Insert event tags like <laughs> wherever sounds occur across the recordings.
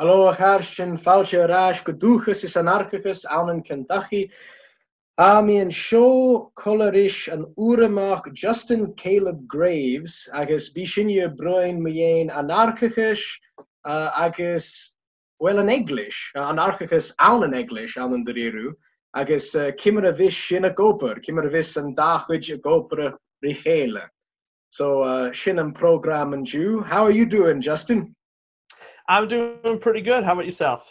Aló a chair sin fáilte aráis go dúchas is anarchachas annan Kentucky. Amíon seo choéis an uramach Justin Caleb Graves agus bí sinne broin mu dhéon anarchachas uh, agus well an eglis uh, anarchachas an an eglis an an doréú, agus eh, uh, kimar a vis sin a goper, kimar a vis an dachuid a gopere richhéle. So uh, sin an program an Jew. How are you doing, Justin? I'm doing pretty good. How about yourself?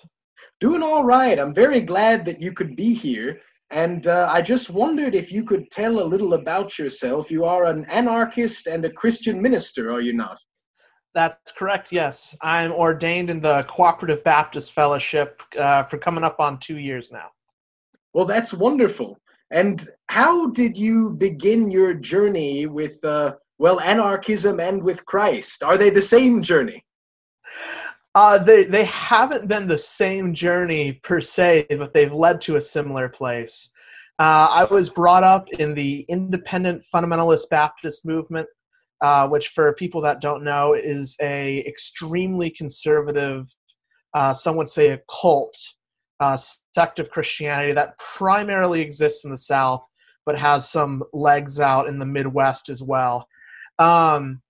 Doing all right. I'm very glad that you could be here. And uh, I just wondered if you could tell a little about yourself. You are an anarchist and a Christian minister, are you not? That's correct, yes. I'm ordained in the Cooperative Baptist Fellowship uh, for coming up on two years now. Well, that's wonderful. And how did you begin your journey with, uh, well, anarchism and with Christ? Are they the same journey? Uh, they they haven't been the same journey per se, but they've led to a similar place. Uh, I was brought up in the independent fundamentalist Baptist movement, uh, which, for people that don't know, is a extremely conservative, uh, some would say a cult uh, sect of Christianity that primarily exists in the South, but has some legs out in the Midwest as well. Um,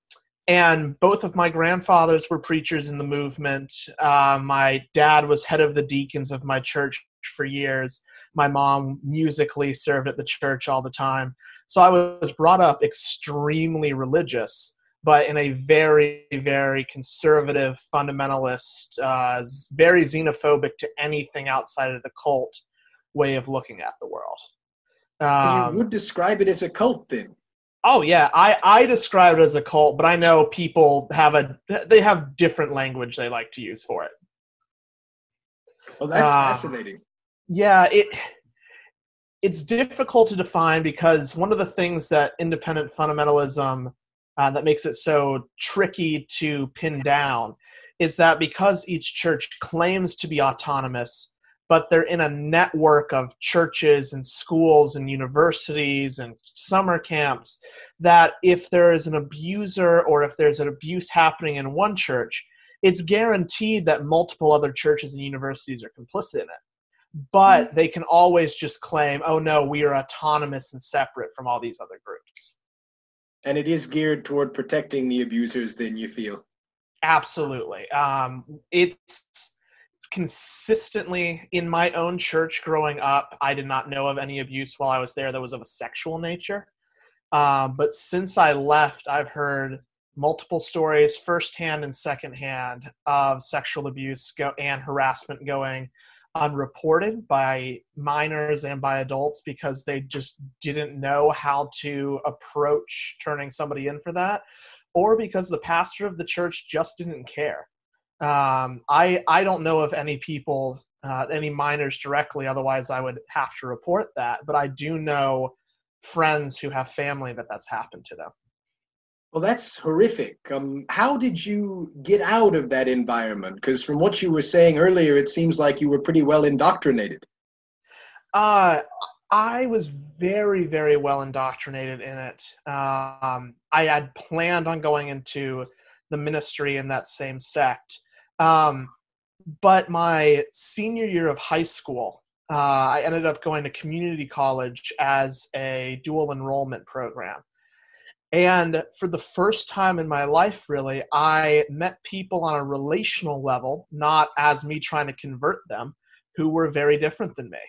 and both of my grandfathers were preachers in the movement. Uh, my dad was head of the deacons of my church for years. My mom musically served at the church all the time. So I was brought up extremely religious, but in a very, very conservative, fundamentalist, uh, very xenophobic to anything outside of the cult way of looking at the world. Um, you would describe it as a cult then? Oh yeah, I I describe it as a cult, but I know people have a they have different language they like to use for it. Well, that's uh, fascinating. Yeah, it it's difficult to define because one of the things that independent fundamentalism uh, that makes it so tricky to pin down is that because each church claims to be autonomous, but they're in a network of churches and schools and universities and summer camps that if there is an abuser or if there's an abuse happening in one church it's guaranteed that multiple other churches and universities are complicit in it. But mm-hmm. they can always just claim oh no we are autonomous and separate from all these other groups. And it is geared toward protecting the abusers then you feel? Absolutely. Um, it's consistently in my own church growing up, I did not know of any abuse while I was there that was of a sexual nature. Um, but since I left, I've heard multiple stories, firsthand and secondhand, of sexual abuse go- and harassment going unreported by minors and by adults because they just didn't know how to approach turning somebody in for that, or because the pastor of the church just didn't care. Um, I I don't know of any people, uh, any minors directly. Otherwise, I would have to report that. But I do know friends who have family that that's happened to them. Well, that's horrific. Um, how did you get out of that environment? Because from what you were saying earlier, it seems like you were pretty well indoctrinated. Uh, I was very, very well indoctrinated in it. Um, I had planned on going into the ministry in that same sect. Um, but my senior year of high school, uh, I ended up going to community college as a dual enrollment program. And for the first time in my life, really, I met people on a relational level, not as me trying to convert them, who were very different than me.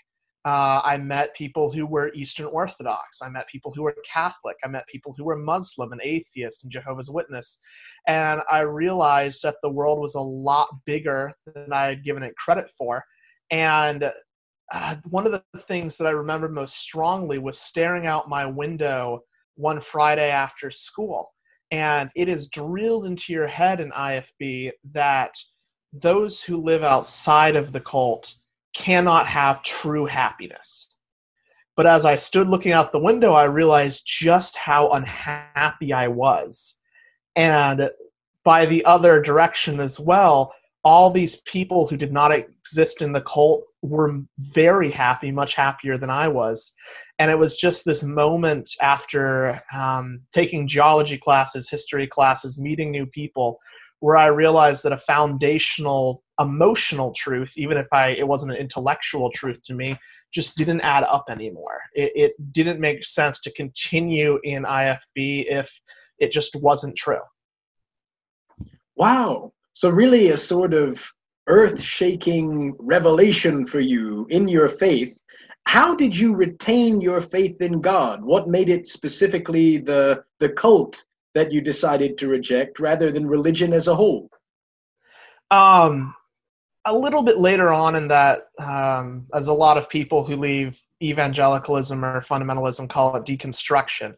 Uh, I met people who were Eastern Orthodox. I met people who were Catholic. I met people who were Muslim and atheist and Jehovah's Witness. And I realized that the world was a lot bigger than I had given it credit for. And uh, one of the things that I remember most strongly was staring out my window one Friday after school. And it is drilled into your head in IFB that those who live outside of the cult cannot have true happiness. But as I stood looking out the window, I realized just how unhappy I was. And by the other direction as well, all these people who did not exist in the cult were very happy, much happier than I was. And it was just this moment after um, taking geology classes, history classes, meeting new people, where I realized that a foundational emotional truth, even if I it wasn't an intellectual truth to me, just didn't add up anymore. It, it didn't make sense to continue in IFB if it just wasn't true. Wow. So really a sort of earth-shaking revelation for you in your faith. How did you retain your faith in God? What made it specifically the the cult that you decided to reject rather than religion as a whole? Um, a little bit later on in that, um, as a lot of people who leave evangelicalism or fundamentalism call it deconstruction.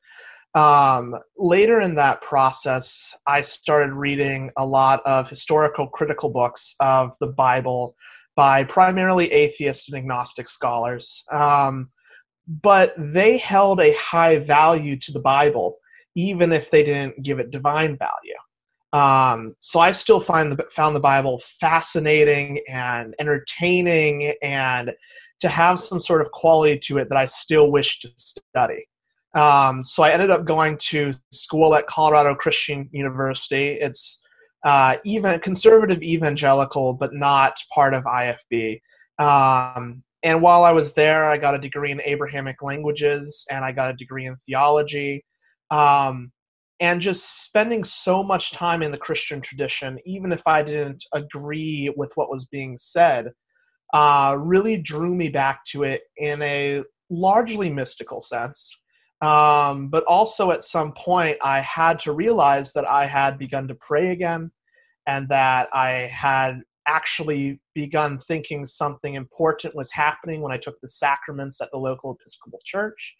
Um, later in that process, I started reading a lot of historical critical books of the Bible by primarily atheist and agnostic scholars. Um, but they held a high value to the Bible, even if they didn't give it divine value. Um, so I still find the, found the Bible fascinating and entertaining, and to have some sort of quality to it that I still wish to study. Um, so I ended up going to school at Colorado Christian University. It's uh, even conservative evangelical, but not part of IFB. Um, and while I was there, I got a degree in Abrahamic languages and I got a degree in theology. Um, and just spending so much time in the Christian tradition, even if I didn't agree with what was being said, uh, really drew me back to it in a largely mystical sense. Um, but also at some point, I had to realize that I had begun to pray again and that I had actually begun thinking something important was happening when I took the sacraments at the local Episcopal Church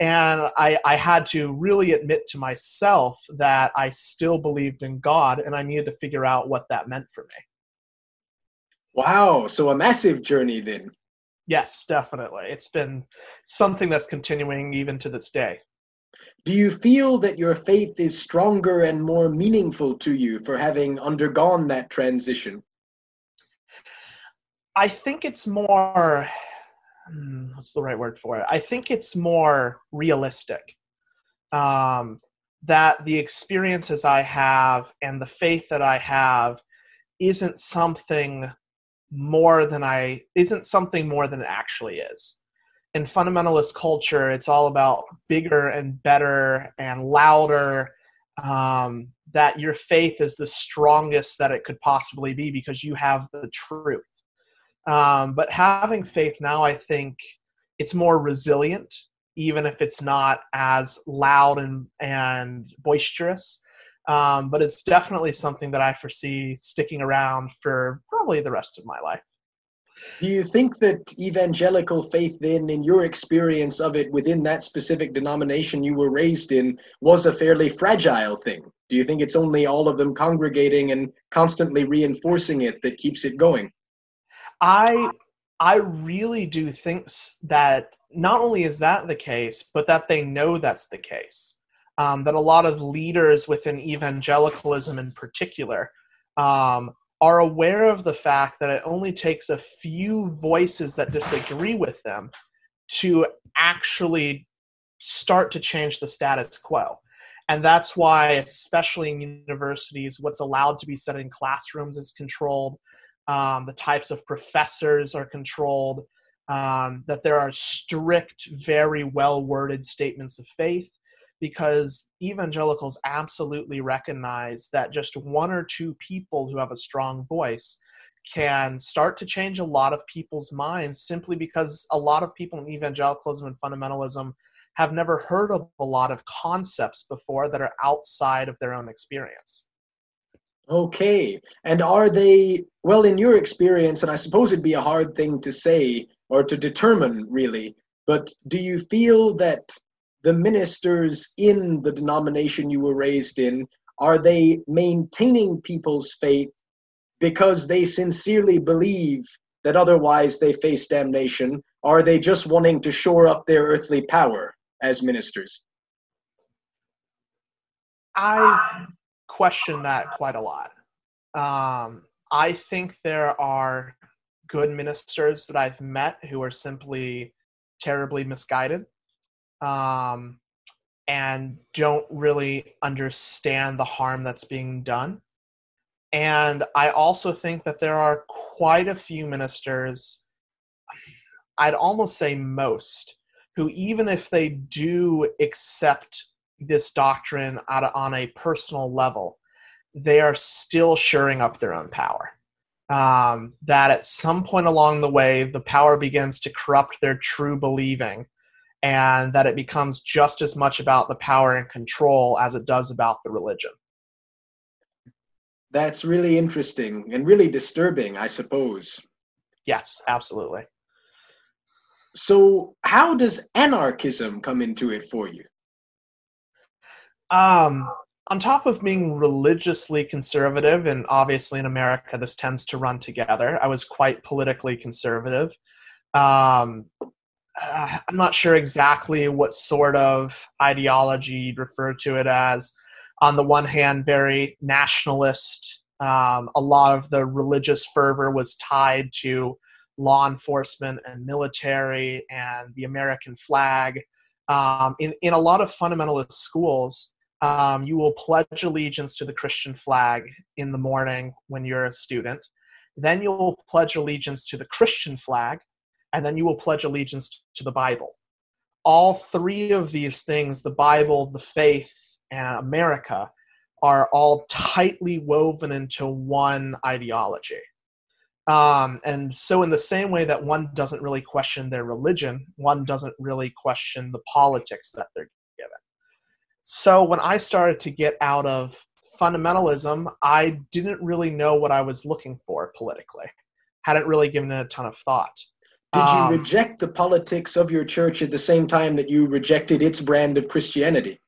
and I, I had to really admit to myself that I still believed in God and I needed to figure out what that meant for me. Wow, so a massive journey then. Yes, definitely. It's been something that's continuing even to this day. Do you feel that your faith is stronger and more meaningful to you for having undergone that transition? I think it's more what's the right word for it? I think it's more realistic. Um, that the experiences I have and the faith that I have isn't something more than I isn't something more than it actually is. In fundamentalist culture, it's all about bigger and better and louder. Um, that your faith is the strongest that it could possibly be because you have the truth. Um, but having faith now, I think it's more resilient, even if it's not as loud and, and boisterous. Um, but it's definitely something that I foresee sticking around for probably the rest of my life. Do you think that evangelical faith, then, in your experience of it within that specific denomination you were raised in, was a fairly fragile thing? Do you think it's only all of them congregating and constantly reinforcing it that keeps it going? I I really do think that not only is that the case, but that they know that's the case. Um, that a lot of leaders within evangelicalism, in particular, um, are aware of the fact that it only takes a few voices that disagree with them to actually start to change the status quo. And that's why, especially in universities, what's allowed to be said in classrooms is controlled um, the types of professors are controlled, um, that there are strict, very well worded statements of faith, because evangelicals absolutely recognize that just one or two people who have a strong voice can start to change a lot of people's minds simply because a lot of people in evangelicalism and fundamentalism have never heard of a lot of concepts before that are outside of their own experience. Okay. And are they, well, in your experience, and I suppose it'd be a hard thing to say or to determine really, but do you feel that the ministers in the denomination you were raised in, are they maintaining people's faith because they sincerely believe that otherwise they face damnation? Or are they just wanting to shore up their earthly power as ministers? I've question that quite a lot. Um, I think there are good ministers that I've met who are simply terribly misguided um, and don't really understand the harm that's being done. and I also think that there are quite a few ministers, I'd almost say most, who, even if they do accept this doctrine out on a personal level, they are still shoring up their own power. Um, that at some point along the way, the power begins to corrupt their true believing, and that it becomes just as much about the power and control as it does about the religion. That's really interesting and really disturbing, I suppose. Yes, absolutely. So, how does anarchism come into it for you? Um, on top of being religiously conservative, and obviously in America this tends to run together, I was quite politically conservative. Um, uh, I'm not sure exactly what sort of ideology you'd refer to it as on the one hand, very nationalist. Um, a lot of the religious fervor was tied to law enforcement and military and the American flag. Um, in, in a lot of fundamentalist schools, um, you will pledge allegiance to the Christian flag in the morning when you're a student. Then you'll pledge allegiance to the Christian flag, and then you will pledge allegiance to the Bible. All three of these things the Bible, the faith, and America are all tightly woven into one ideology. Um, and so, in the same way that one doesn't really question their religion, one doesn't really question the politics that they're. So, when I started to get out of fundamentalism, I didn't really know what I was looking for politically, hadn't really given it a ton of thought. Did you um, reject the politics of your church at the same time that you rejected its brand of Christianity?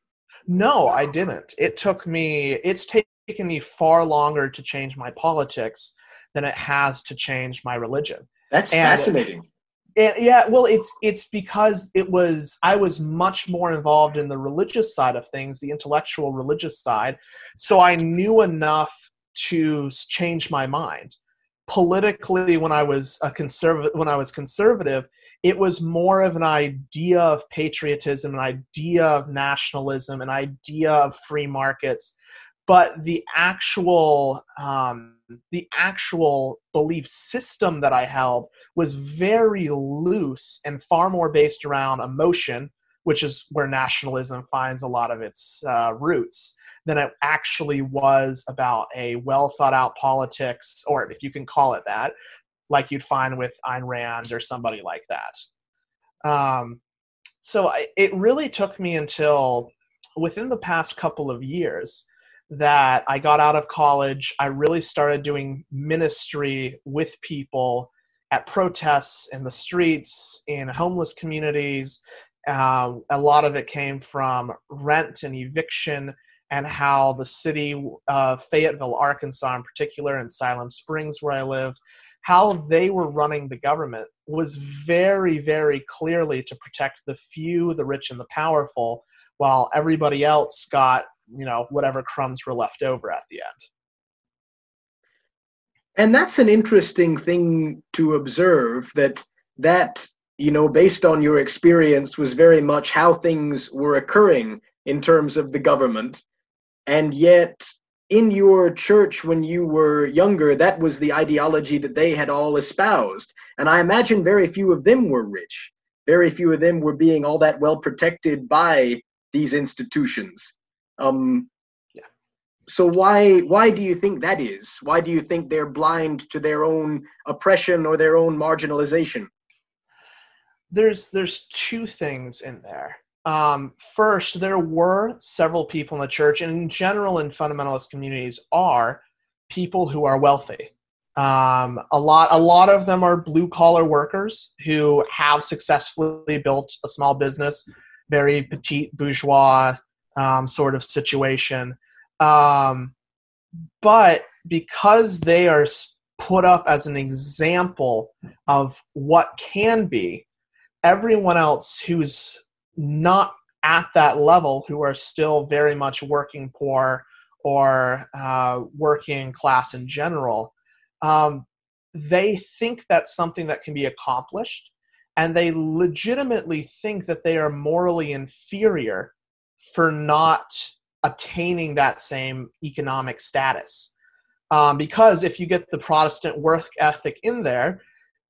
No, I didn't. It took me, it's taken me far longer to change my politics than it has to change my religion. That's and fascinating. It, yeah, well, it's it's because it was I was much more involved in the religious side of things, the intellectual religious side, so I knew enough to change my mind. Politically, when I was a conservative, when I was conservative, it was more of an idea of patriotism, an idea of nationalism, an idea of free markets. But the actual um, the actual belief system that I held was very loose and far more based around emotion, which is where nationalism finds a lot of its uh, roots, than it actually was about a well thought out politics, or if you can call it that, like you'd find with Ayn Rand or somebody like that. Um, so I, it really took me until within the past couple of years that I got out of college. I really started doing ministry with people at protests in the streets, in homeless communities. Uh, a lot of it came from rent and eviction and how the city of Fayetteville, Arkansas, in particular, and Siloam Springs, where I lived, how they were running the government was very, very clearly to protect the few, the rich, and the powerful, while everybody else got, you know, whatever crumbs were left over at the end. And that's an interesting thing to observe that that, you know, based on your experience was very much how things were occurring in terms of the government. And yet in your church when you were younger, that was the ideology that they had all espoused. And I imagine very few of them were rich. Very few of them were being all that well protected by these institutions. Um, yeah. So why why do you think that is? Why do you think they're blind to their own oppression or their own marginalization? There's there's two things in there. Um, first, there were several people in the church, and in general, in fundamentalist communities, are people who are wealthy. Um, a lot, a lot of them are blue collar workers who have successfully built a small business, very petite bourgeois um, sort of situation. Um, but because they are put up as an example of what can be, everyone else who's not at that level who are still very much working poor or uh, working class in general, um, they think that's something that can be accomplished, and they legitimately think that they are morally inferior for not attaining that same economic status. Um, because if you get the Protestant work ethic in there,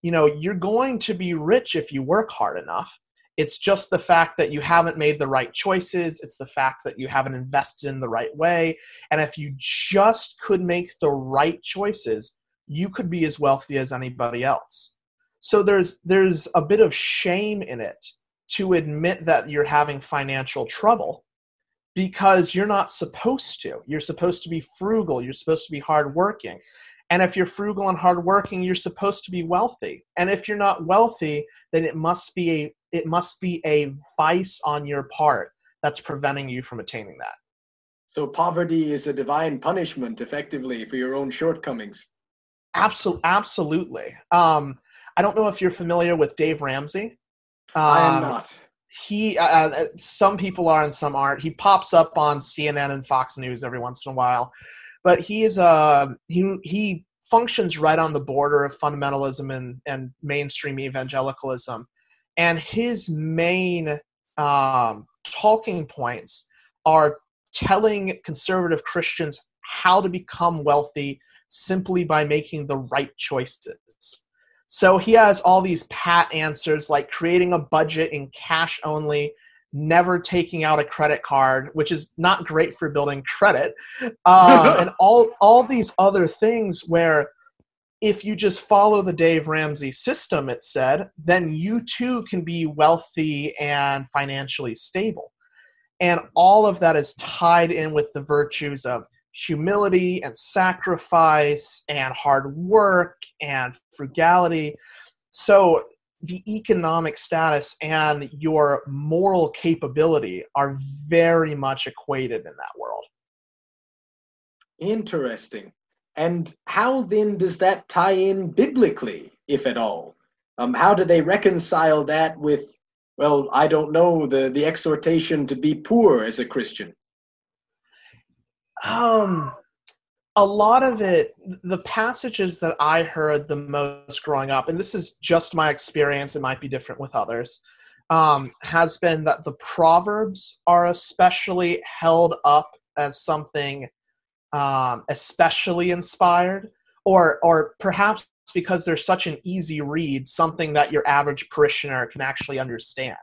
you know, you're going to be rich if you work hard enough. It's just the fact that you haven't made the right choices. It's the fact that you haven't invested in the right way. And if you just could make the right choices, you could be as wealthy as anybody else. So there's there's a bit of shame in it to admit that you're having financial trouble because you're not supposed to. You're supposed to be frugal, you're supposed to be hardworking. And if you're frugal and hardworking, you're supposed to be wealthy. And if you're not wealthy, then it must be a it must be a vice on your part that's preventing you from attaining that. So poverty is a divine punishment, effectively, for your own shortcomings. Absolutely, absolutely. Um, I don't know if you're familiar with Dave Ramsey. Um, I am um, not. He, uh, uh, some people are and some aren't. He pops up on CNN and Fox News every once in a while, but he is uh, he he functions right on the border of fundamentalism and and mainstream evangelicalism, and his main um, talking points are telling conservative Christians how to become wealthy simply by making the right choices. So he has all these pat answers like creating a budget in cash only, never taking out a credit card, which is not great for building credit, <laughs> um, and all all these other things where if you just follow the Dave Ramsey system, it said, then you too can be wealthy and financially stable. And all of that is tied in with the virtues of humility and sacrifice and hard work and frugality. So the economic status and your moral capability are very much equated in that world. Interesting. And how then does that tie in biblically, if at all? Um, how do they reconcile that with, well, I don't know, the, the exhortation to be poor as a Christian? Um, a lot of it, the passages that I heard the most growing up, and this is just my experience, it might be different with others, um, has been that the Proverbs are especially held up as something um, especially inspired, or or perhaps because they're such an easy read, something that your average parishioner can actually understand.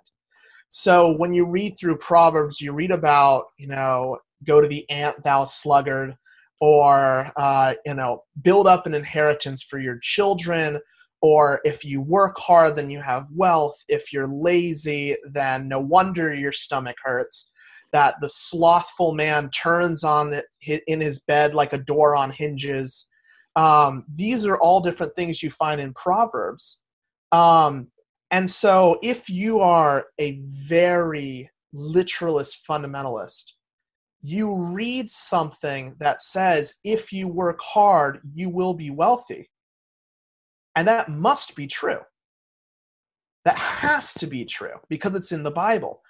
So when you read through Proverbs, you read about you know go to the ant thou sluggard or uh, you know build up an inheritance for your children or if you work hard then you have wealth. If you're lazy then no wonder your stomach hurts. That the slothful man turns on in his bed like a door on hinges. Um, these are all different things you find in proverbs. Um, and so if you are a very literalist fundamentalist you read something that says, if you work hard, you will be wealthy. And that must be true. That has to be true because it's in the Bible.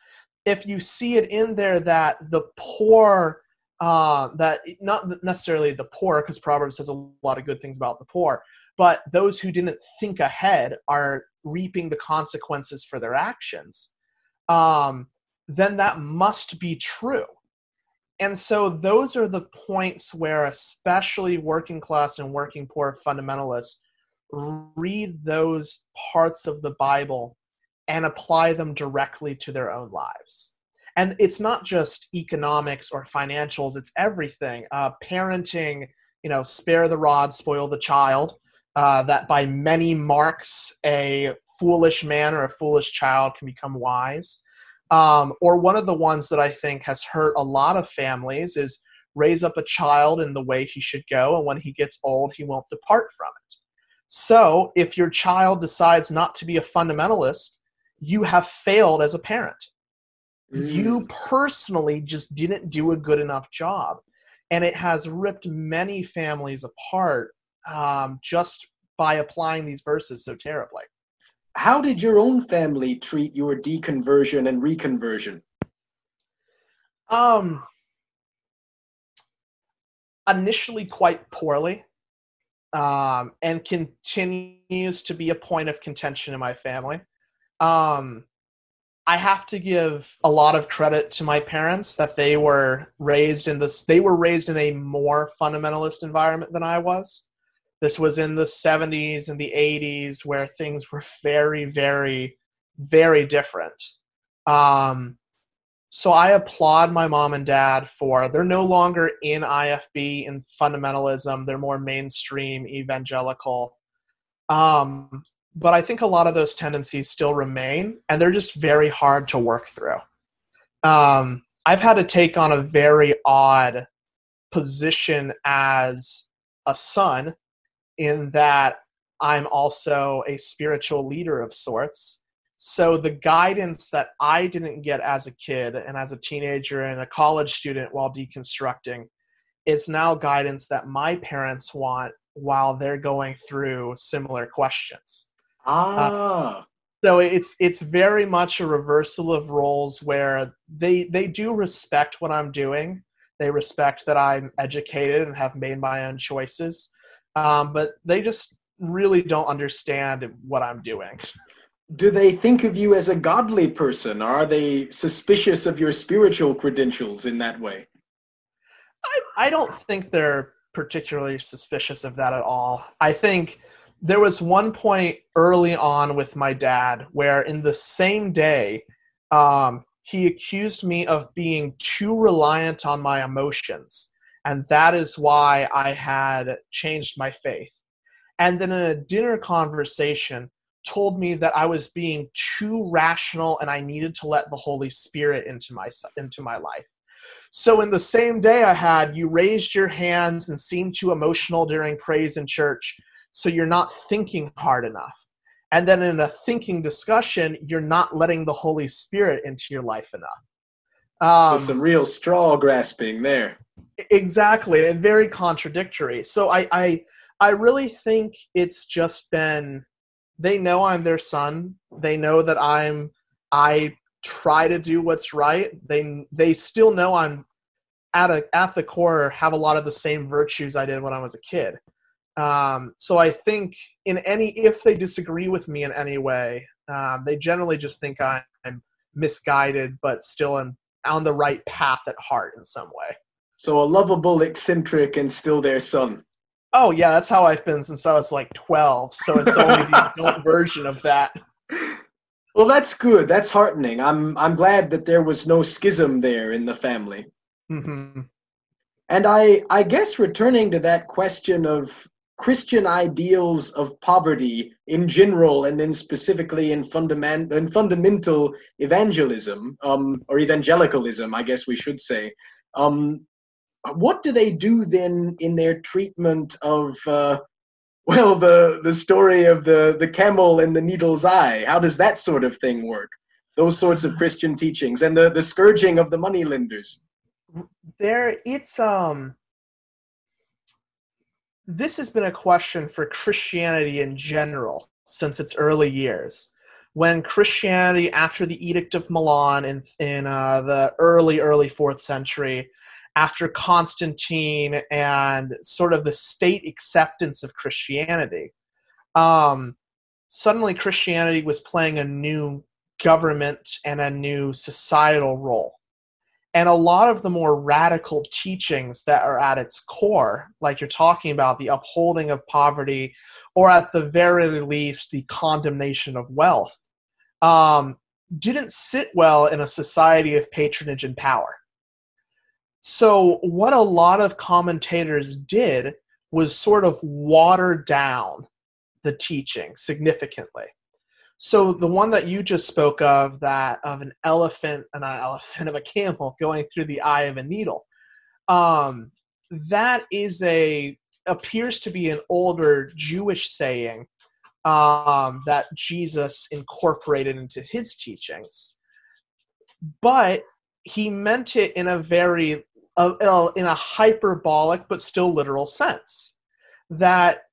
If you see it in there that the poor, uh, that not necessarily the poor, because Proverbs says a lot of good things about the poor, but those who didn't think ahead are reaping the consequences for their actions, um, then that must be true and so those are the points where especially working class and working poor fundamentalists read those parts of the bible and apply them directly to their own lives. And it's not just economics or financials it's everything. Uh, parenting you know spare the rod spoil the child uh, that by many marks a foolish man or a foolish child can become wise um, or one of the ones that I think has hurt a lot of families is raise up a child in the way he should go, and when he gets old, he won't depart from it. So if your child decides not to be a fundamentalist, you have failed as a parent. Mm. You personally just didn't do a good enough job. And it has ripped many families apart um, just by applying these verses so terribly how did your own family treat your deconversion and reconversion? Um, initially quite poorly, um, and continues to be a point of contention in my family. Um, I have to give a lot of credit to my parents that they were raised in this they were raised in a more fundamentalist environment than I was. This was in the 70s and the 80s where things were very very very different. Um, so I applaud my mom and dad for they're no longer in IFB in fundamentalism. They're more mainstream evangelical. Um, but I think a lot of those tendencies still remain, and they're just very hard to work through. Um, I've had to take on a very odd position as a son, in that I'm also a spiritual leader of sorts. So the guidance that I didn't get as a kid and as a teenager and a college student while deconstructing is now guidance that my parents want while they're going through similar questions. Ah. Uh, so it's it's very much a reversal of roles where they they do respect what I'm doing. They respect that I'm educated and have made my own choices, um, but they just really don't understand what I'm doing. Do they think of you as a godly person? Or are they suspicious of your spiritual credentials in that way? I, I don't think they're particularly suspicious of that at all. I think there was one point early on with my dad where in the same day um, he accused me of being too reliant on my emotions and that is why i had changed my faith and then in a dinner conversation told me that i was being too rational and i needed to let the holy spirit into my into my life so in the same day i had you raised your hands and seemed too emotional during praise in church so you're not thinking hard enough. And then in a thinking discussion, you're not letting the Holy Spirit into your life enough. Um, some real straw grasping there. Exactly, and very contradictory. So I, I, I really think it's just been. They know I'm their son. They know that I'm. I try to do what's right. They they still know I'm at a at the core have a lot of the same virtues I did when I was a kid. Um, so I think in any if they disagree with me in any way, um, they generally just think I'm misguided, but still am on the right path at heart in some way. So a lovable eccentric and still their son. Oh yeah, that's how I've been since I was like twelve. So it's only the <laughs> adult version of that. Well, that's good. That's heartening. I'm I'm glad that there was no schism there in the family. Mm-hmm. And I I guess returning to that question of Christian ideals of poverty in general, and then specifically in, fundament, in fundamental evangelism um, or evangelicalism, I guess we should say. Um, what do they do then in their treatment of, uh, well, the the story of the the camel and the needle's eye? How does that sort of thing work? Those sorts of Christian teachings and the the scourging of the moneylenders. There, it's um this has been a question for Christianity in general since its early years. When Christianity, after the Edict of Milan in, in uh, the early, early fourth century, after Constantine and sort of the state acceptance of Christianity, um, suddenly Christianity was playing a new government and a new societal role. And a lot of the more radical teachings that are at its core like you're talking about the upholding of poverty or at the very least the condemnation of wealth um, didn't sit well in a society of patronage and power so what a lot of commentators did was sort of water down the teaching significantly. So the one that you just spoke of, that of an elephant, and an elephant <laughs> of a camel going through the eye of a needle, um, that is a appears to be an older Jewish saying um, that Jesus incorporated into his teachings, but he meant it in a very uh, in a hyperbolic but still literal sense that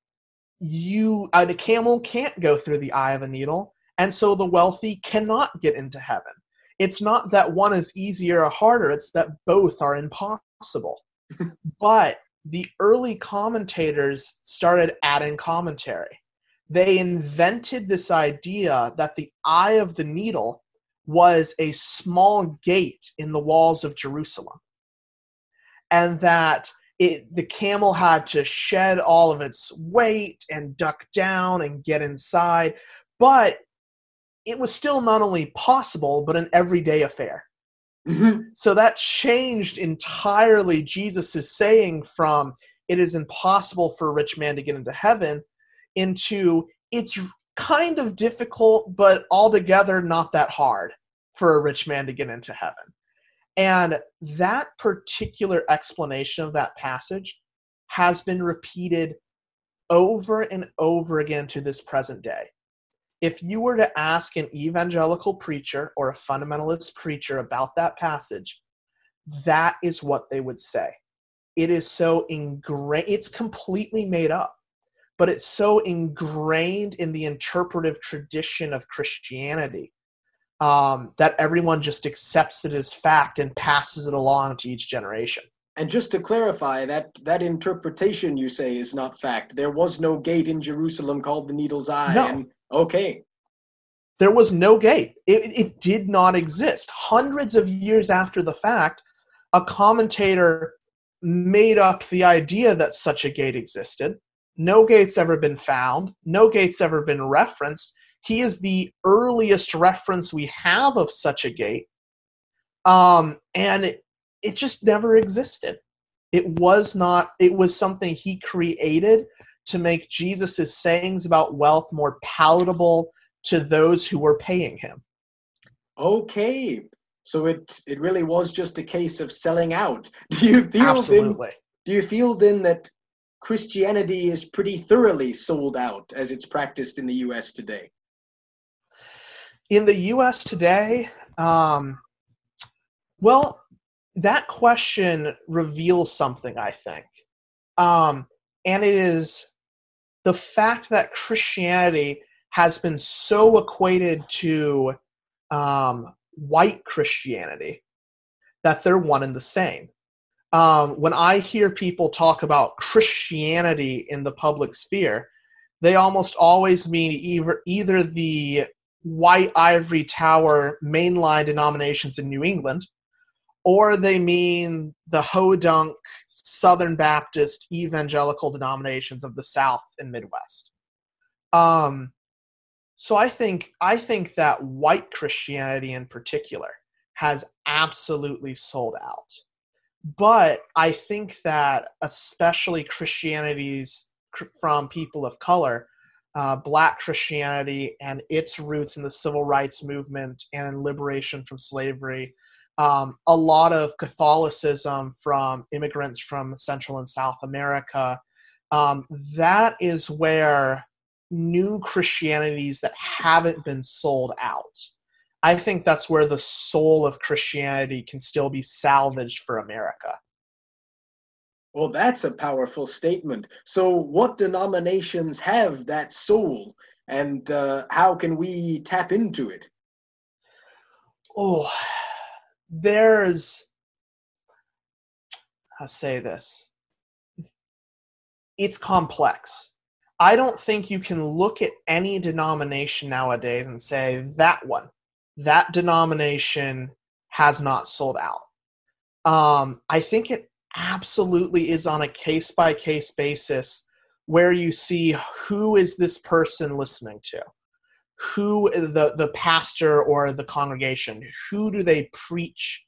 you uh, the camel can't go through the eye of a needle and so the wealthy cannot get into heaven. It's not that one is easier or harder, it's that both are impossible. <laughs> but the early commentators started adding commentary. They invented this idea that the eye of the needle was a small gate in the walls of Jerusalem. And that it, the camel had to shed all of its weight and duck down and get inside. But it was still not only possible, but an everyday affair. Mm-hmm. So that changed entirely Jesus' saying from it is impossible for a rich man to get into heaven into it's kind of difficult, but altogether not that hard for a rich man to get into heaven. And that particular explanation of that passage has been repeated over and over again to this present day. If you were to ask an evangelical preacher or a fundamentalist preacher about that passage, that is what they would say. It is so ingrained, it's completely made up but it's so ingrained in the interpretive tradition of Christianity um, that everyone just accepts it as fact and passes it along to each generation. And just to clarify, that that interpretation you say is not fact. There was no gate in Jerusalem called the Needle's Eye. No. And, okay. There was no gate. It, it did not exist. Hundreds of years after the fact, a commentator made up the idea that such a gate existed no gate's ever been found. No gate's ever been referenced. He is the earliest reference we have of such a gate. Um, and it, it just never existed. It was not, it was something he created to make Jesus' sayings about wealth more palatable to those who were paying him. Okay. So it it really was just a case of selling out. Do you feel Absolutely. Then, do you feel then that Christianity is pretty thoroughly sold out as it's practiced in the US today? In the US today, um, well, that question reveals something, I think. Um, and it is the fact that Christianity has been so equated to um, white Christianity that they're one and the same um, when I hear people talk about Christianity in the public sphere, they almost always mean either either the white ivory tower mainline denominations in New England, or they mean the hodunk Southern Baptist evangelical denominations of the South and Midwest. Um, so I think I think that white Christianity in particular has absolutely sold out but I think that especially Christianities from people of color, uh, Black Christianity and its roots in the civil rights movement and liberation from slavery, um, a lot of Catholicism from immigrants from Central and South America. Um, that is where new Christianities that haven't been sold out I think that's where the soul of Christianity can still be salvaged for America. Well, that's a powerful statement. So, what denominations have that soul, and uh, how can we tap into it? Oh, there's. I'll say this. It's complex. I don't think you can look at any denomination nowadays and say that one that denomination has not sold out. Um, I think it absolutely is on a case by case basis where you see who is this person listening to who the the pastor or the congregation who do they preach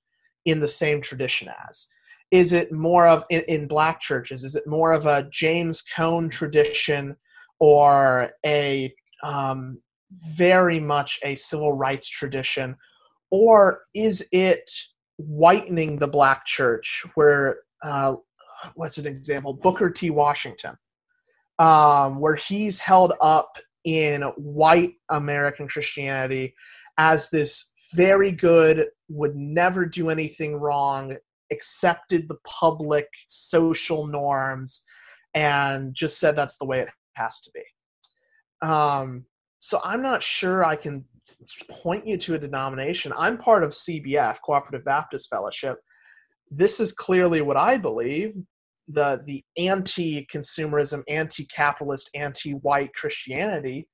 in the same tradition as is it more of in, in black churches is it more of a james cone tradition or a um, very much a civil rights tradition, or is it whitening the black church? Where uh, what's an example? Booker T. Washington, um, where he's held up in white American Christianity as this very good, would never do anything wrong, accepted the public social norms, and just said that's the way it has to be. Um, so I'm not sure I can point you to a denomination. I'm part of CBF, Cooperative Baptist Fellowship. This is clearly what I believe the the anti-consumerism, anti-capitalist, anti-white Christianity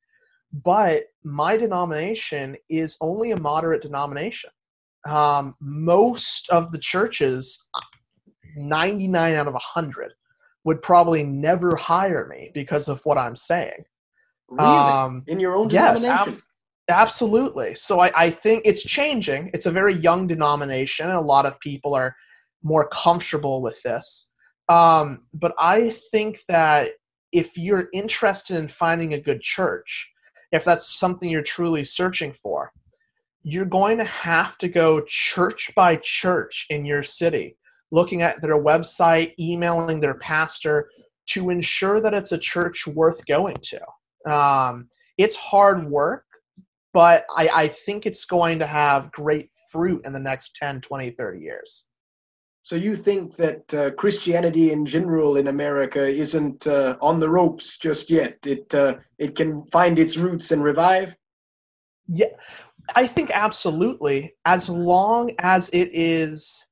but my denomination is only a moderate denomination. Um, most of the churches, 99 out of 100, would probably never hire me because of what I'm saying. Really? Um, In your own denomination? Yes, ab- absolutely. So I, I think it's changing. It's a very young denomination, and a lot of people are more comfortable with this. Um, but I think that if you're interested in finding a good church, if that's something you're truly searching for, you're going to have to go church by church in your city, looking at their website, emailing their pastor to ensure that it's a church worth going to. Um, it's hard work, but I, I think it's going to have great fruit in the next 10, 20, 30 years. So you think that uh, Christianity in general in America isn't uh, on the ropes just yet? It uh, it can find its roots and revive. Yeah, I think absolutely. As long as it is,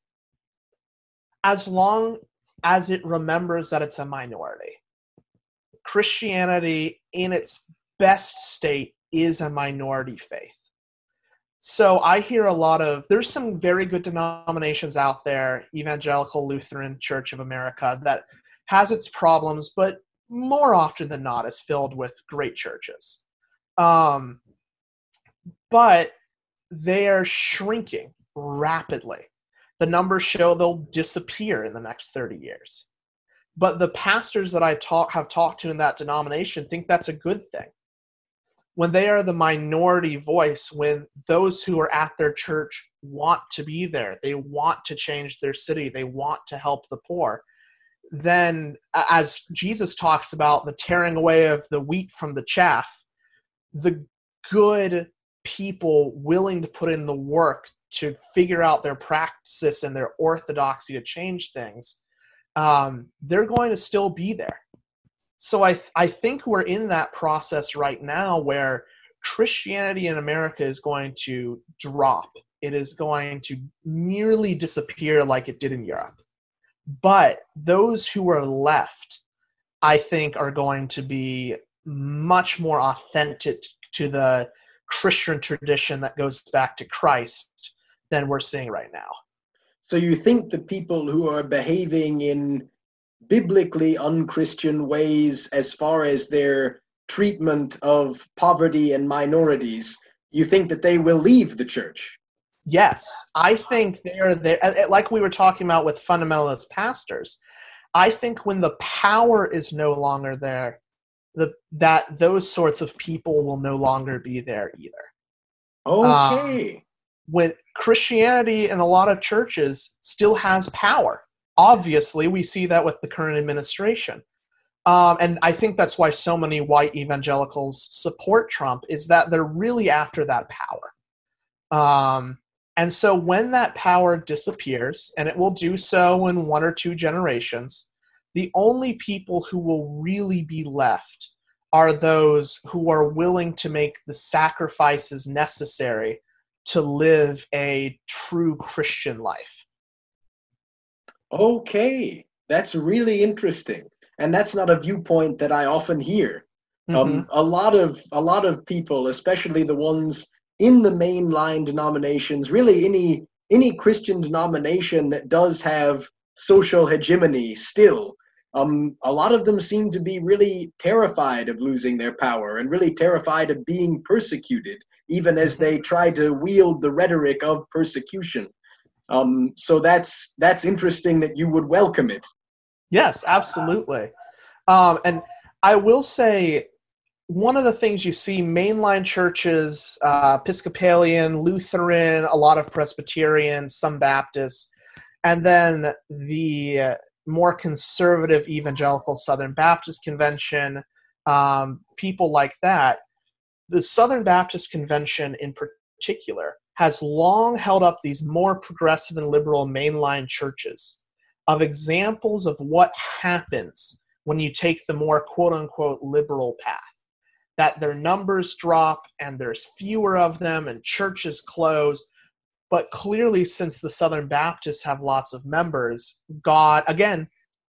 as long as it remembers that it's a minority. Christianity in its best state is a minority faith. So I hear a lot of there's some very good denominations out there, Evangelical Lutheran Church of America, that has its problems, but more often than not is filled with great churches. Um, but they are shrinking rapidly. The numbers show they'll disappear in the next 30 years. But the pastors that I talk, have talked to in that denomination think that's a good thing when they are the minority voice, when those who are at their church want to be there, they want to change their city, they want to help the poor, then as Jesus talks about the tearing away of the wheat from the chaff, the good people willing to put in the work to figure out their practices and their orthodoxy to change things, um, they're going to still be there so I, I think we're in that process right now where Christianity in America is going to drop. It is going to nearly disappear like it did in Europe. But those who are left, I think, are going to be much more authentic to the Christian tradition that goes back to Christ than we're seeing right now. So you think the people who are behaving in biblically unchristian ways as far as their treatment of poverty and minorities, you think that they will leave the church? Yes, I think they're there. Like we were talking about with fundamentalist pastors, I think when the power is no longer there, the, that those sorts of people will no longer be there either. Okay. Um, when Christianity in a lot of churches still has power, obviously we see that with the current administration. Um, and i think that's why so many white evangelicals support trump is that they're really after that power. Um, and so when that power disappears and it will do so in one or two generations the only people who will really be left are those who are willing to make the sacrifices necessary to live a true christian life Okay, that's really interesting, and that's not a viewpoint that I often hear. Um, mm-hmm. Um, a lot of a lot of people, especially the ones in the mainline denominations, really any any Christian denomination that does have social hegemony still, um, a lot of them seem to be really terrified of losing their power and really terrified of being persecuted, even as they try to wield the rhetoric of persecution. Um, so that's that's interesting that you would welcome it. Yes, absolutely. Um, and I will say one of the things you see mainline churches, uh, Episcopalian, Lutheran, a lot of Presbyterian, some Baptists, and then the more conservative evangelical Southern Baptist Convention, um, people like that. The Southern Baptist Convention, in particular, has long held up these more progressive and liberal mainline churches of examples of what happens when you take the more quote unquote liberal path. That their numbers drop and there's fewer of them and churches close. But clearly, since the Southern Baptists have lots of members, God, again,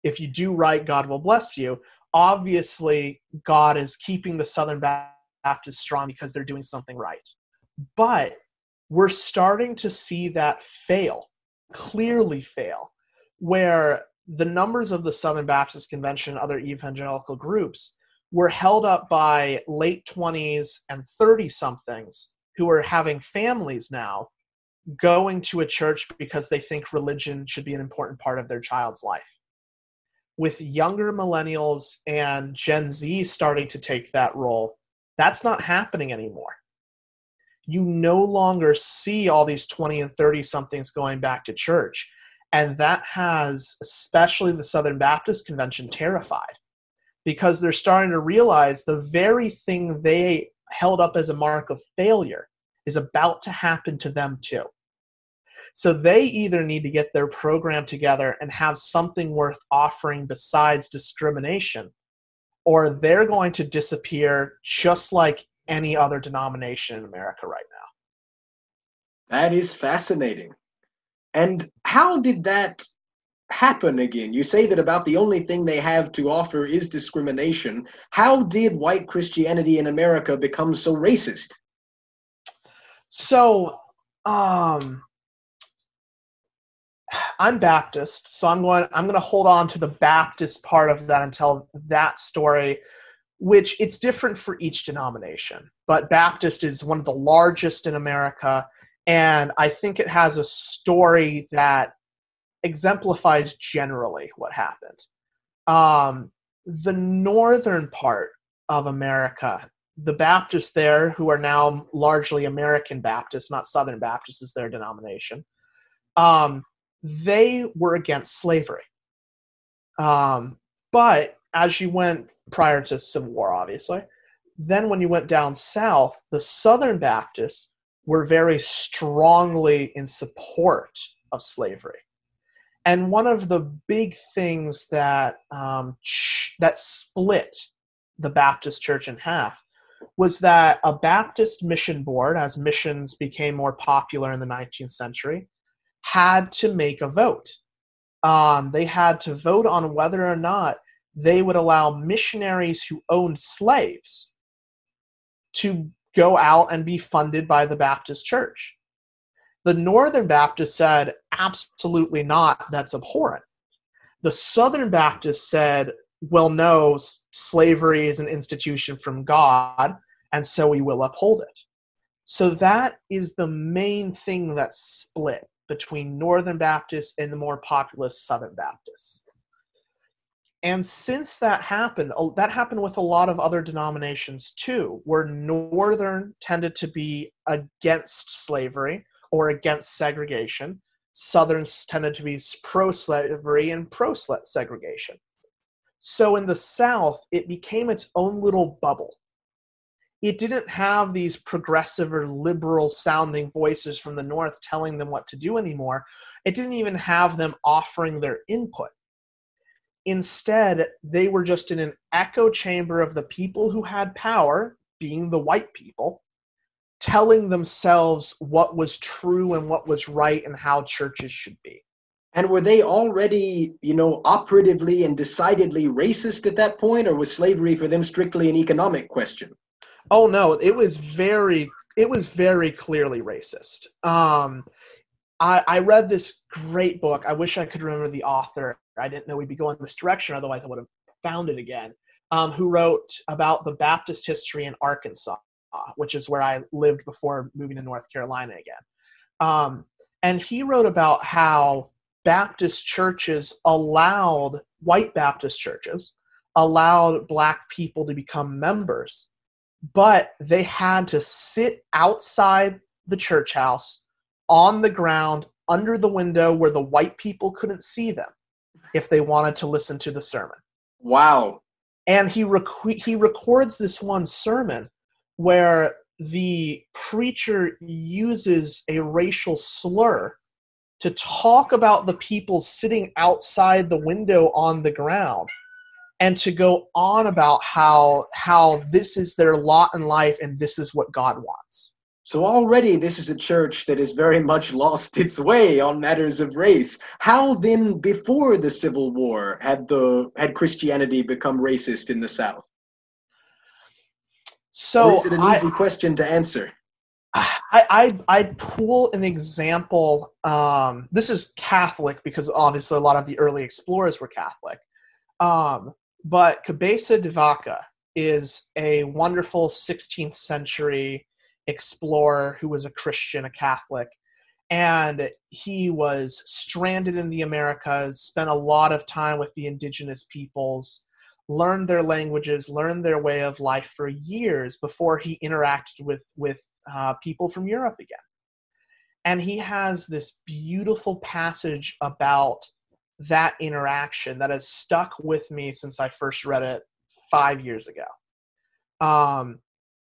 if you do right, God will bless you. Obviously, God is keeping the Southern Baptists strong because they're doing something right. But we're starting to see that fail, clearly fail, where the numbers of the Southern Baptist Convention and other evangelical groups were held up by late 20s and 30 somethings who are having families now going to a church because they think religion should be an important part of their child's life. With younger millennials and Gen Z starting to take that role, that's not happening anymore. You no longer see all these 20 and 30 somethings going back to church. And that has, especially the Southern Baptist Convention, terrified because they're starting to realize the very thing they held up as a mark of failure is about to happen to them too. So they either need to get their program together and have something worth offering besides discrimination, or they're going to disappear just like any other denomination in America right now. That is fascinating. And how did that happen again? You say that about the only thing they have to offer is discrimination. How did white Christianity in America become so racist? So, um, I'm Baptist, so I'm going I'm going to hold on to the Baptist part of that and tell that story which it's different for each denomination. But Baptist is one of the largest in America and I think it has a story that exemplifies generally what happened. Um, the northern part of America, the Baptists there, who are now largely American Baptists, not Southern Baptists is their denomination, um, they were against slavery. Um, but as you went prior to Civil War, obviously, then when you went down south, the Southern Baptists were very strongly in support of slavery. And one of the big things that um, that split the Baptist Church in half was that a Baptist mission board, as missions became more popular in the 19th century, had to make a vote. Um, they had to vote on whether or not they would allow missionaries who owned slaves to go out and be funded by the Baptist church. The Northern Baptist said, absolutely not, that's abhorrent. The Southern Baptist said, well, no, slavery is an institution from God, and so we will uphold it. So that is the main thing that's split between Northern Baptists and the more populous Southern Baptists. And since that happened, that happened with a lot of other denominations too, where Northern tended to be against slavery or against segregation. Southerns tended to be pro slavery and pro segregation. So in the South, it became its own little bubble it didn't have these progressive or liberal sounding voices from the north telling them what to do anymore it didn't even have them offering their input instead they were just in an echo chamber of the people who had power being the white people telling themselves what was true and what was right and how churches should be and were they already, you know, operatively and decidedly racist at that point, or was slavery for them strictly an economic question? Oh no, it was very it was very clearly racist. Um, I, I read this great book. I wish I could remember the author. I didn't know we'd be going this direction. Otherwise, I would have found it again. Um, who wrote about the Baptist history in Arkansas, which is where I lived before moving to North Carolina again. Um, and he wrote about how Baptist churches allowed white Baptist churches allowed black people to become members but they had to sit outside the church house on the ground under the window where the white people couldn't see them if they wanted to listen to the sermon. Wow. And he rec- he records this one sermon where the preacher uses a racial slur to talk about the people sitting outside the window on the ground and to go on about how how this is their lot in life and this is what God wants. So already this is a church that has very much lost its way on matters of race. How then before the Civil War had the had Christianity become racist in the South? So or is it an easy question to answer? I, I I'd pull an example. Um, this is Catholic because obviously a lot of the early explorers were Catholic. Um, but Cabeza de Vaca is a wonderful 16th century explorer who was a Christian, a Catholic, and he was stranded in the Americas, spent a lot of time with the indigenous peoples, learned their languages, learned their way of life for years before he interacted with with uh, people from Europe again. And he has this beautiful passage about that interaction that has stuck with me since I first read it five years ago. Um,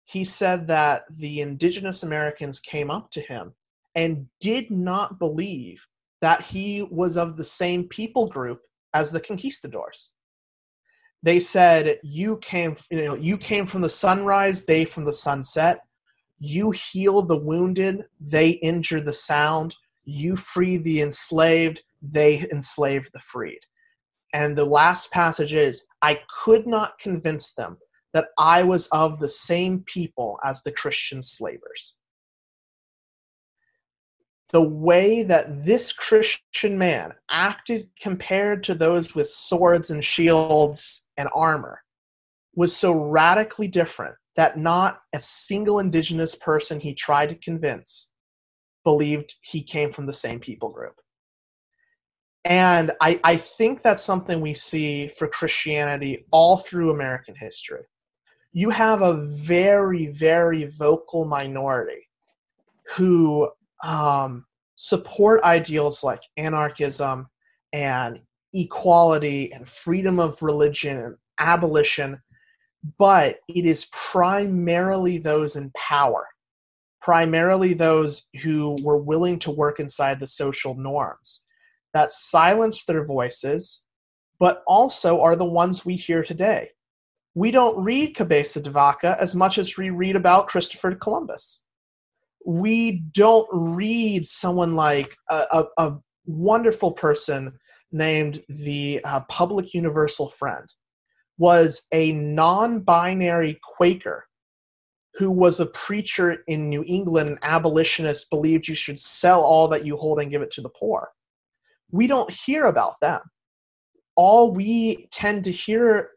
he said that the indigenous Americans came up to him and did not believe that he was of the same people group as the conquistadors. They said, "You came, you know, you came from the sunrise, they from the sunset. You heal the wounded, they injure the sound. You free the enslaved, they enslave the freed." And the last passage is, "I could not convince them that I was of the same people as the Christian slavers." the way that this Christian man acted compared to those with swords and shields and armor was so radically different that not a single indigenous person he tried to convince believed he came from the same people group. And I, I think that's something we see for Christianity all through American history. You have a very, very vocal minority who um, support ideals like anarchism and equality and freedom of religion and abolition, but it is primarily those in power, primarily those who were willing to work inside the social norms that silence their voices, but also are the ones we hear today. We don't read Cabeza de Vaca as much as we read about Christopher Columbus. We don't read someone like a, a, a wonderful person named the uh, public universal friend was a non-binary quaker who was a preacher in new england an abolitionist believed you should sell all that you hold and give it to the poor. We don't hear about them. All we tend to hear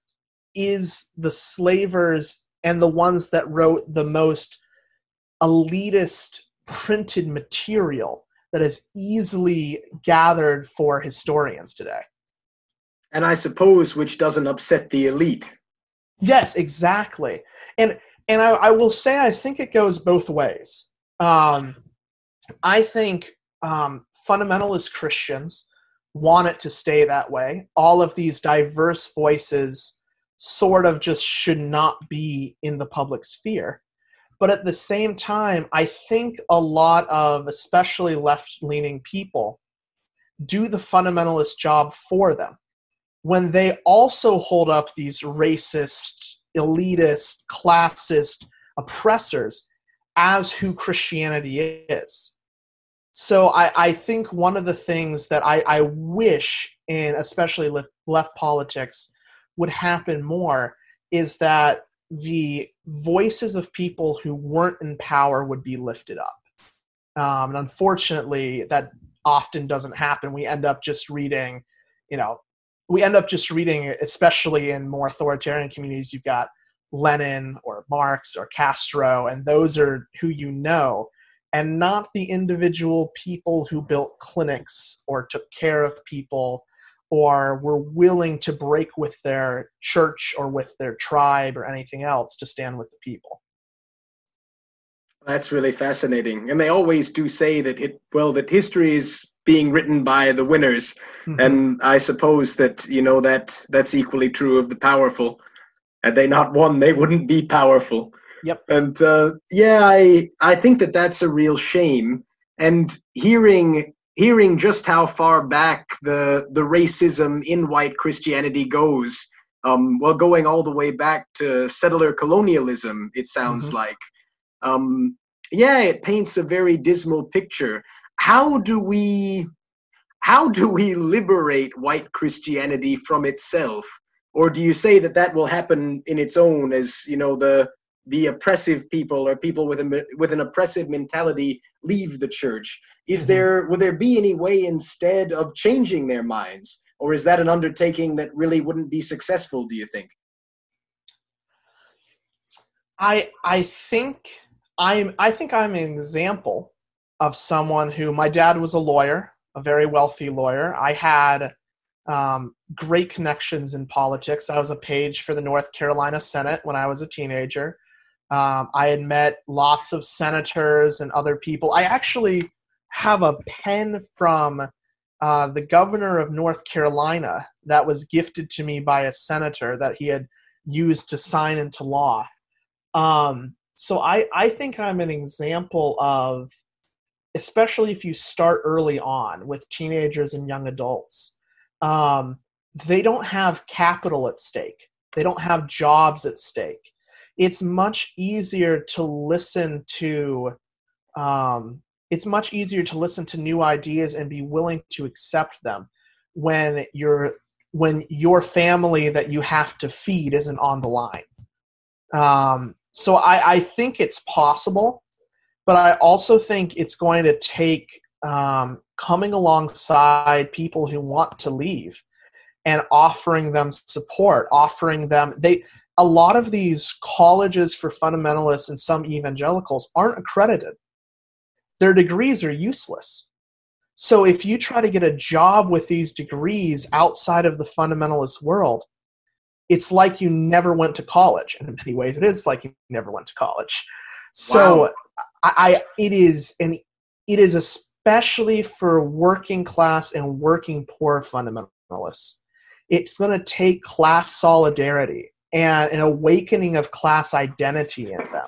is the slavers and the ones that wrote the most elitist printed material that is easily gathered for historians today. And I suppose which doesn't upset the elite. Yes, exactly. And and I, I will say I think it goes both ways. Um, I think um, fundamentalist Christians want it to stay that way. All of these diverse voices sort of just should not be in the public sphere. But at the same time, I think a lot of, especially left leaning people, do the fundamentalist job for them when they also hold up these racist, elitist, classist oppressors as who Christianity is. So I, I think one of the things that I, I wish in especially left, left politics would happen more is that the voices of people who weren't in power would be lifted up. Um, and unfortunately, that often doesn't happen. We end up just reading, you know, we end up just reading, especially in more authoritarian communities, you've got Lenin or Marx or Castro, and those are who you know, and not the individual people who built clinics or took care of people or were willing to break with their church or with their tribe or anything else to stand with the people. That's really fascinating. And they always do say that it well that history is being written by the winners. Mm-hmm. And I suppose that, you know, that that's equally true of the powerful. Had they not won, they wouldn't be powerful. Yep. And uh, yeah, I I think that that's a real shame. And hearing hearing just how far back the the racism in white Christianity goes. Um, well, going all the way back to settler colonialism, it sounds mm-hmm. like. Um, yeah, it paints a very dismal picture. How do we how do we liberate white Christianity from itself? Or do you say that that will happen in its own as, you know, the the oppressive people or people with a with an oppressive mentality leave the church. Is mm-hmm. there would there be any way instead of changing their minds, or is that an undertaking that really wouldn't be successful? Do you think? I I think I'm I think I'm an example of someone who my dad was a lawyer, a very wealthy lawyer. I had um, great connections in politics. I was a page for the North Carolina Senate when I was a teenager. Um, I had met lots of senators and other people. I actually have a pen from uh, the governor of North Carolina that was gifted to me by a senator that he had used to sign into law. Um, so I, I think I'm an example of, especially if you start early on with teenagers and young adults, um, they don't have capital at stake. They don't have jobs at stake it's much easier to listen to um, it's much easier to listen to new ideas and be willing to accept them when you're when your family that you have to feed isn't on the line. Um, so I, I think it's possible but i also think it's going to take um, coming alongside people who want to leave and offering them support offering them they a lot of these colleges for fundamentalists and some evangelicals aren't accredited. Their degrees are useless. So if you try to get a job with these degrees outside of the fundamentalist world, it's like you never went to college. And in many ways, it is like you never went to college. So wow. I, I, it is and it is especially for working class and working poor fundamentalists. It's going to take class solidarity and an awakening of class identity in them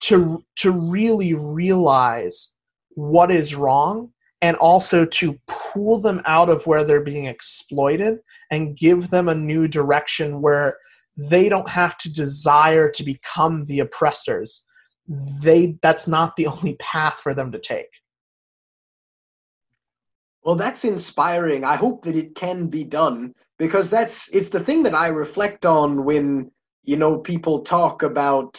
to to really realize what is wrong and also to pull them out of where they're being exploited and give them a new direction where they don't have to desire to become the oppressors. They that's not the <laughs> only path for them to take. Well that's inspiring. I hope that it can be done because that's it's the thing that I reflect on when you know people talk about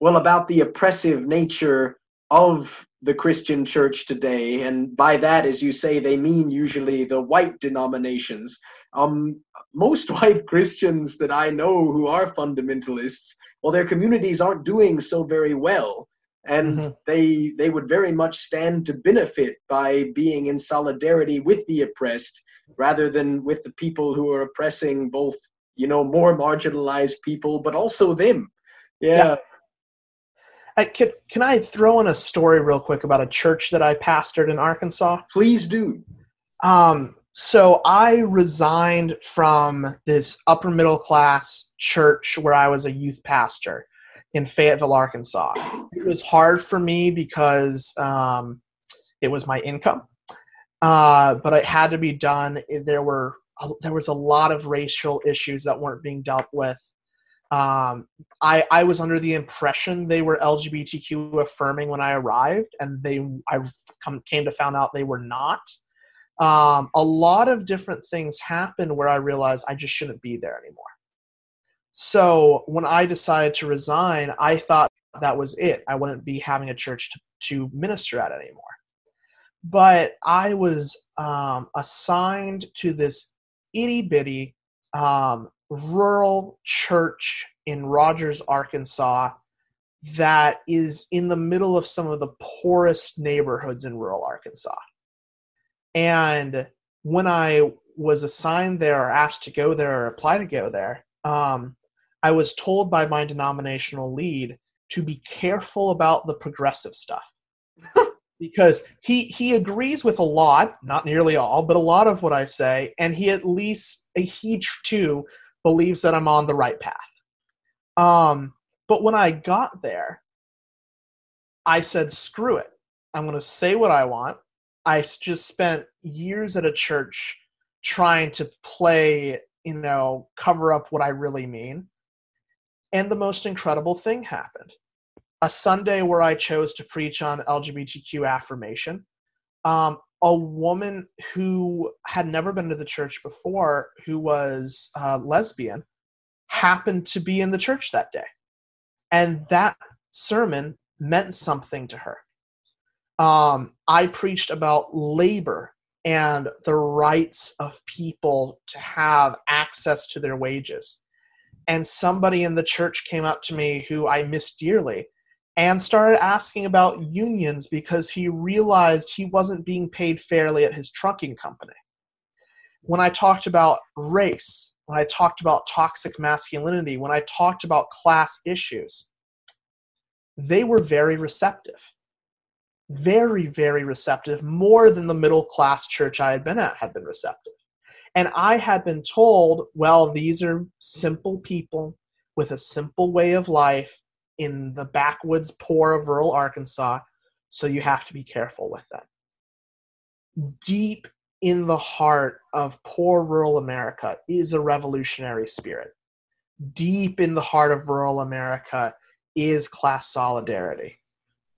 well about the oppressive nature of the Christian church today, and by that, as you say, they mean usually the white denominations. Um, most <laughs> white Christians that I know who are fundamentalists, well, their communities aren't doing so very well and mm-hmm. they they would very much stand to benefit by being in solidarity with the oppressed rather than with the people who are oppressing both you know more marginalized people but also them yeah, yeah. I, can, can I throw in a story real quick about a church that I pastored in Arkansas? Please do. Um, so I resigned from this upper middle class church where I was a youth pastor in Fayetteville, Arkansas. It was hard for me because um, it was my income, uh, but it had to be done. There were there was a lot of racial issues that weren't being dealt with. Um, I, I was under the impression they were LGBTQ affirming when I arrived, and they I come, came to found out they were not. Um, a lot of different things happened where I realized I just shouldn't be there anymore. So when I decided to resign, I thought that was it. I wouldn't be having a church to, to minister at anymore. But I was um, assigned to this itty bitty um, rural church in Rogers, Arkansas, that is in the middle of some of the poorest neighborhoods in rural Arkansas. And when I was assigned there or asked to go there or apply to go there, um, I was told by my denominational lead to be careful about the progressive stuff. <laughs> because he he agrees with a lot, not nearly all, but a lot of what I say, and he at least he too believes that I'm on the right path. Um, but when I got there, I said, "Screw it! I'm going to say what I want." I just spent years at a church trying to play, you know, cover up what I really mean. And the most incredible thing happened. A Sunday where I chose to preach on LGBTQ affirmation. Um, a woman who had never been to the church before, who was uh, lesbian, happened to be in the church that day. And that sermon meant something to her. Um, I preached about labor and the rights of people to have access to their wages. And somebody in the church came up to me who I miss dearly and started asking about unions because he realized he wasn't being paid fairly at his trucking company. When I talked about race, when I talked about toxic masculinity, when I talked about class issues, they were very receptive. Very, very receptive, more than the middle class church I had been at had been receptive. And I had been told, well, these are simple people with a simple way of life in the backwoods poor of rural Arkansas, so you have to be careful with them. Deep in the heart of poor rural America is a revolutionary spirit. Deep in the heart of rural America is class solidarity.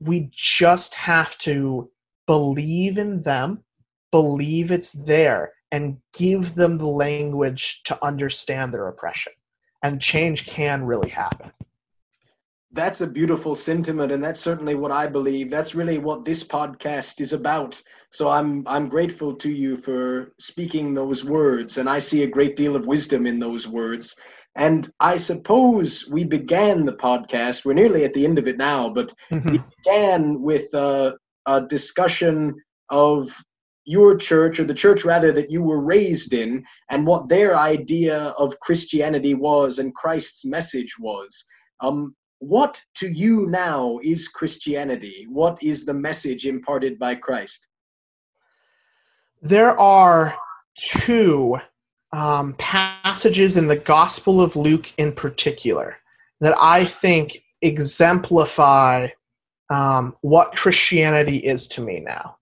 We just have to believe in them, believe it's there, and give them the language to understand their oppression. And change can really happen that's a beautiful sentiment and that's certainly what i believe that's really what this podcast is about so i'm i'm grateful to you for speaking those words and i see a great deal of wisdom in those words and i suppose we began the podcast we're nearly at the end of it now but mm-hmm. we began with a, a discussion of your church or the church rather that you were raised in and what their idea of christianity was and christ's message was um, what to you now is Christianity? What is the message imparted by Christ? There are two um, passages in the Gospel of Luke, in particular, that I think exemplify um, what Christianity is to me now.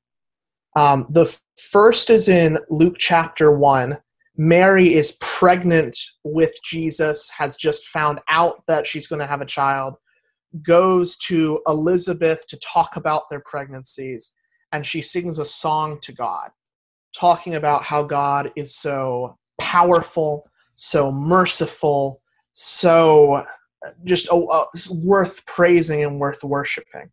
Um, the first is in Luke chapter 1, Mary is pregnant with Jesus, has just found out that she's going to have a child, goes to Elizabeth to talk about their pregnancies, and she sings a song to God, talking about how God is so powerful, so merciful, so just uh, uh, worth praising and worth worshiping.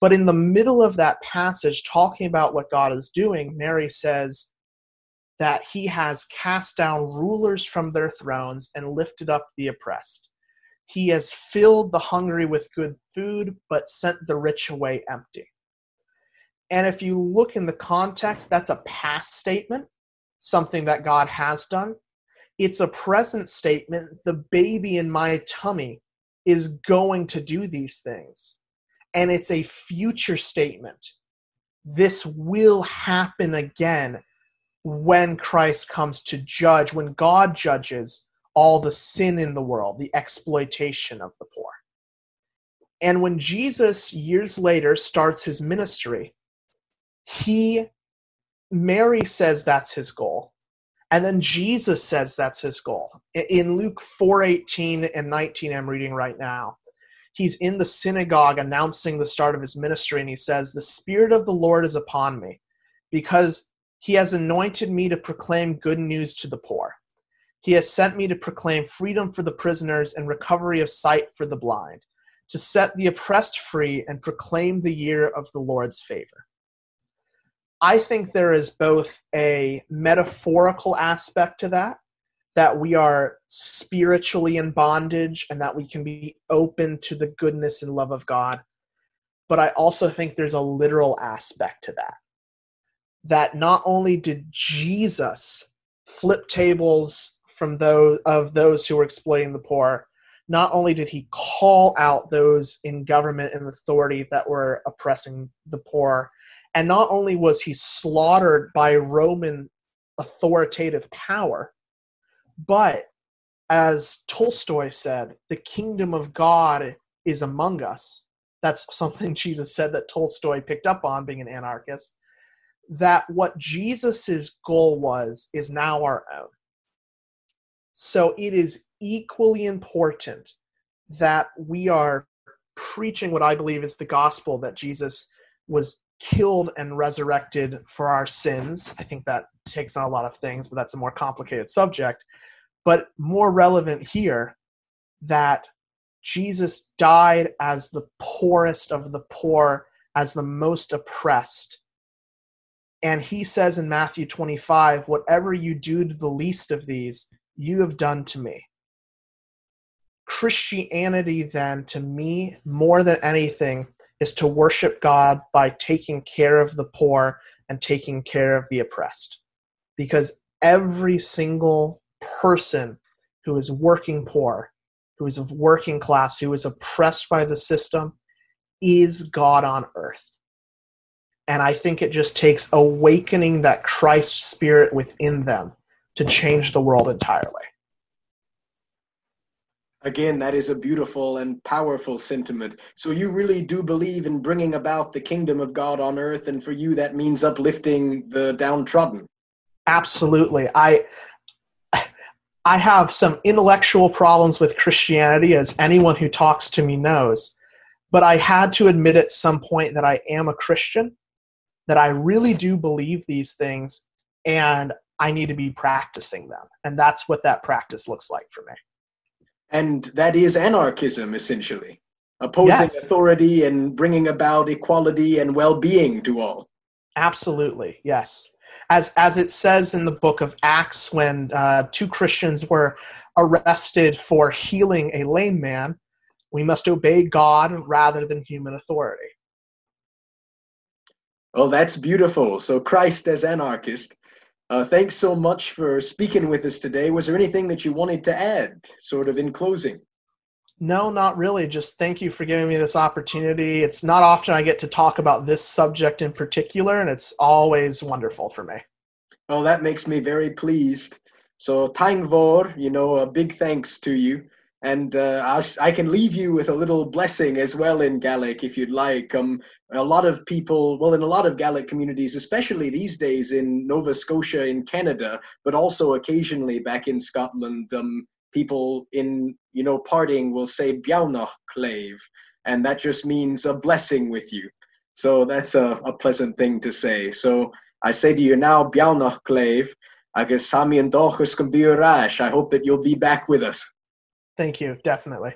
But in the middle of that passage, talking about what God is doing, Mary says, that he has cast down rulers from their thrones and lifted up the oppressed. He has filled the hungry with good food, but sent the rich away empty. And if you look in the context, that's a past statement, something that God has done. It's a present statement. The baby in my tummy is going to do these things. And it's a future statement. This will happen again when Christ comes to judge, when God judges all the sin in the world, the exploitation of the poor. And when Jesus, years later, starts his ministry, he, Mary says that's his goal. And then Jesus says that's his goal. In Luke 4:18 and 19, I'm reading right now. He's in the synagogue announcing the start of his ministry, and he says, The Spirit of the Lord is upon me, because he has anointed me to proclaim good news to the poor. He has sent me to proclaim freedom for the prisoners and recovery of sight for the blind, to set the oppressed free and proclaim the year of the Lord's favor. I think there is both a metaphorical aspect to that, that we are spiritually in bondage and that we can be open to the goodness and love of God. But I also think there's a literal aspect to that that not only did Jesus flip tables from those of those who were exploiting the poor, not only did he call out those in government and authority that were oppressing the poor, and not only was he slaughtered by Roman authoritative power, but as Tolstoy said, the kingdom of God is among us. That's <laughs> something Jesus said that Tolstoy picked up on being an anarchist that what Jesus's goal was is now our own. So it is equally important that we are preaching what I believe is the gospel that Jesus was killed and resurrected for our sins. I think that takes on a lot of things, but that's a more complicated subject. But more relevant here, that Jesus died as the poorest of the poor, as the most oppressed. And he says in Matthew 25, Whatever you do to the least of these, you have done to me. Christianity, then, to me, more than anything, is to worship God by taking care of the poor and taking care of the oppressed. Because every single person who is working poor, who is of working class, who is oppressed by the system, is God on earth. And I think it just takes awakening that Christ spirit within them to change the world entirely. Again, that is a beautiful and powerful sentiment. So you really do believe in bringing about the kingdom of God on earth, and for you that means uplifting the downtrodden. Absolutely. I I have some intellectual problems with Christianity, as anyone who talks to me knows. But I had to admit at some point that I am a Christian, that I really do believe these things, and I need to be practicing them. And that's what that practice looks like for me. And that is anarchism, essentially opposing yes. authority and bringing about equality and well being to all. Absolutely, yes. As, as it says in the book of Acts, when uh, two Christians were arrested for healing a lame man, we must obey God rather than human authority. Oh, that's beautiful. So, Christ as anarchist. Uh, thanks so much for speaking with us today. Was there anything that you wanted to add, sort of in closing? No, not really. Just thank you for giving me this opportunity. It's not often I get to talk about this subject in particular, and it's always wonderful for me. Well, that makes me very pleased. So, taing mhòr, you know, a big thanks to you. And uh, I, I, can leave you with a little blessing as well in Gaelic if you'd like. Um, a lot of people, well, in a lot of Gaelic communities, especially these days in Nova Scotia in Canada, but also occasionally back in Scotland, um, people in, you know, parting will say Biaunach Clave, and that just means a blessing with you. So that's a, a pleasant thing to say. So I say to you now, Biaunach Clave, agus Sami and Dochus I hope that you'll be back with us. Thank you. Definitely.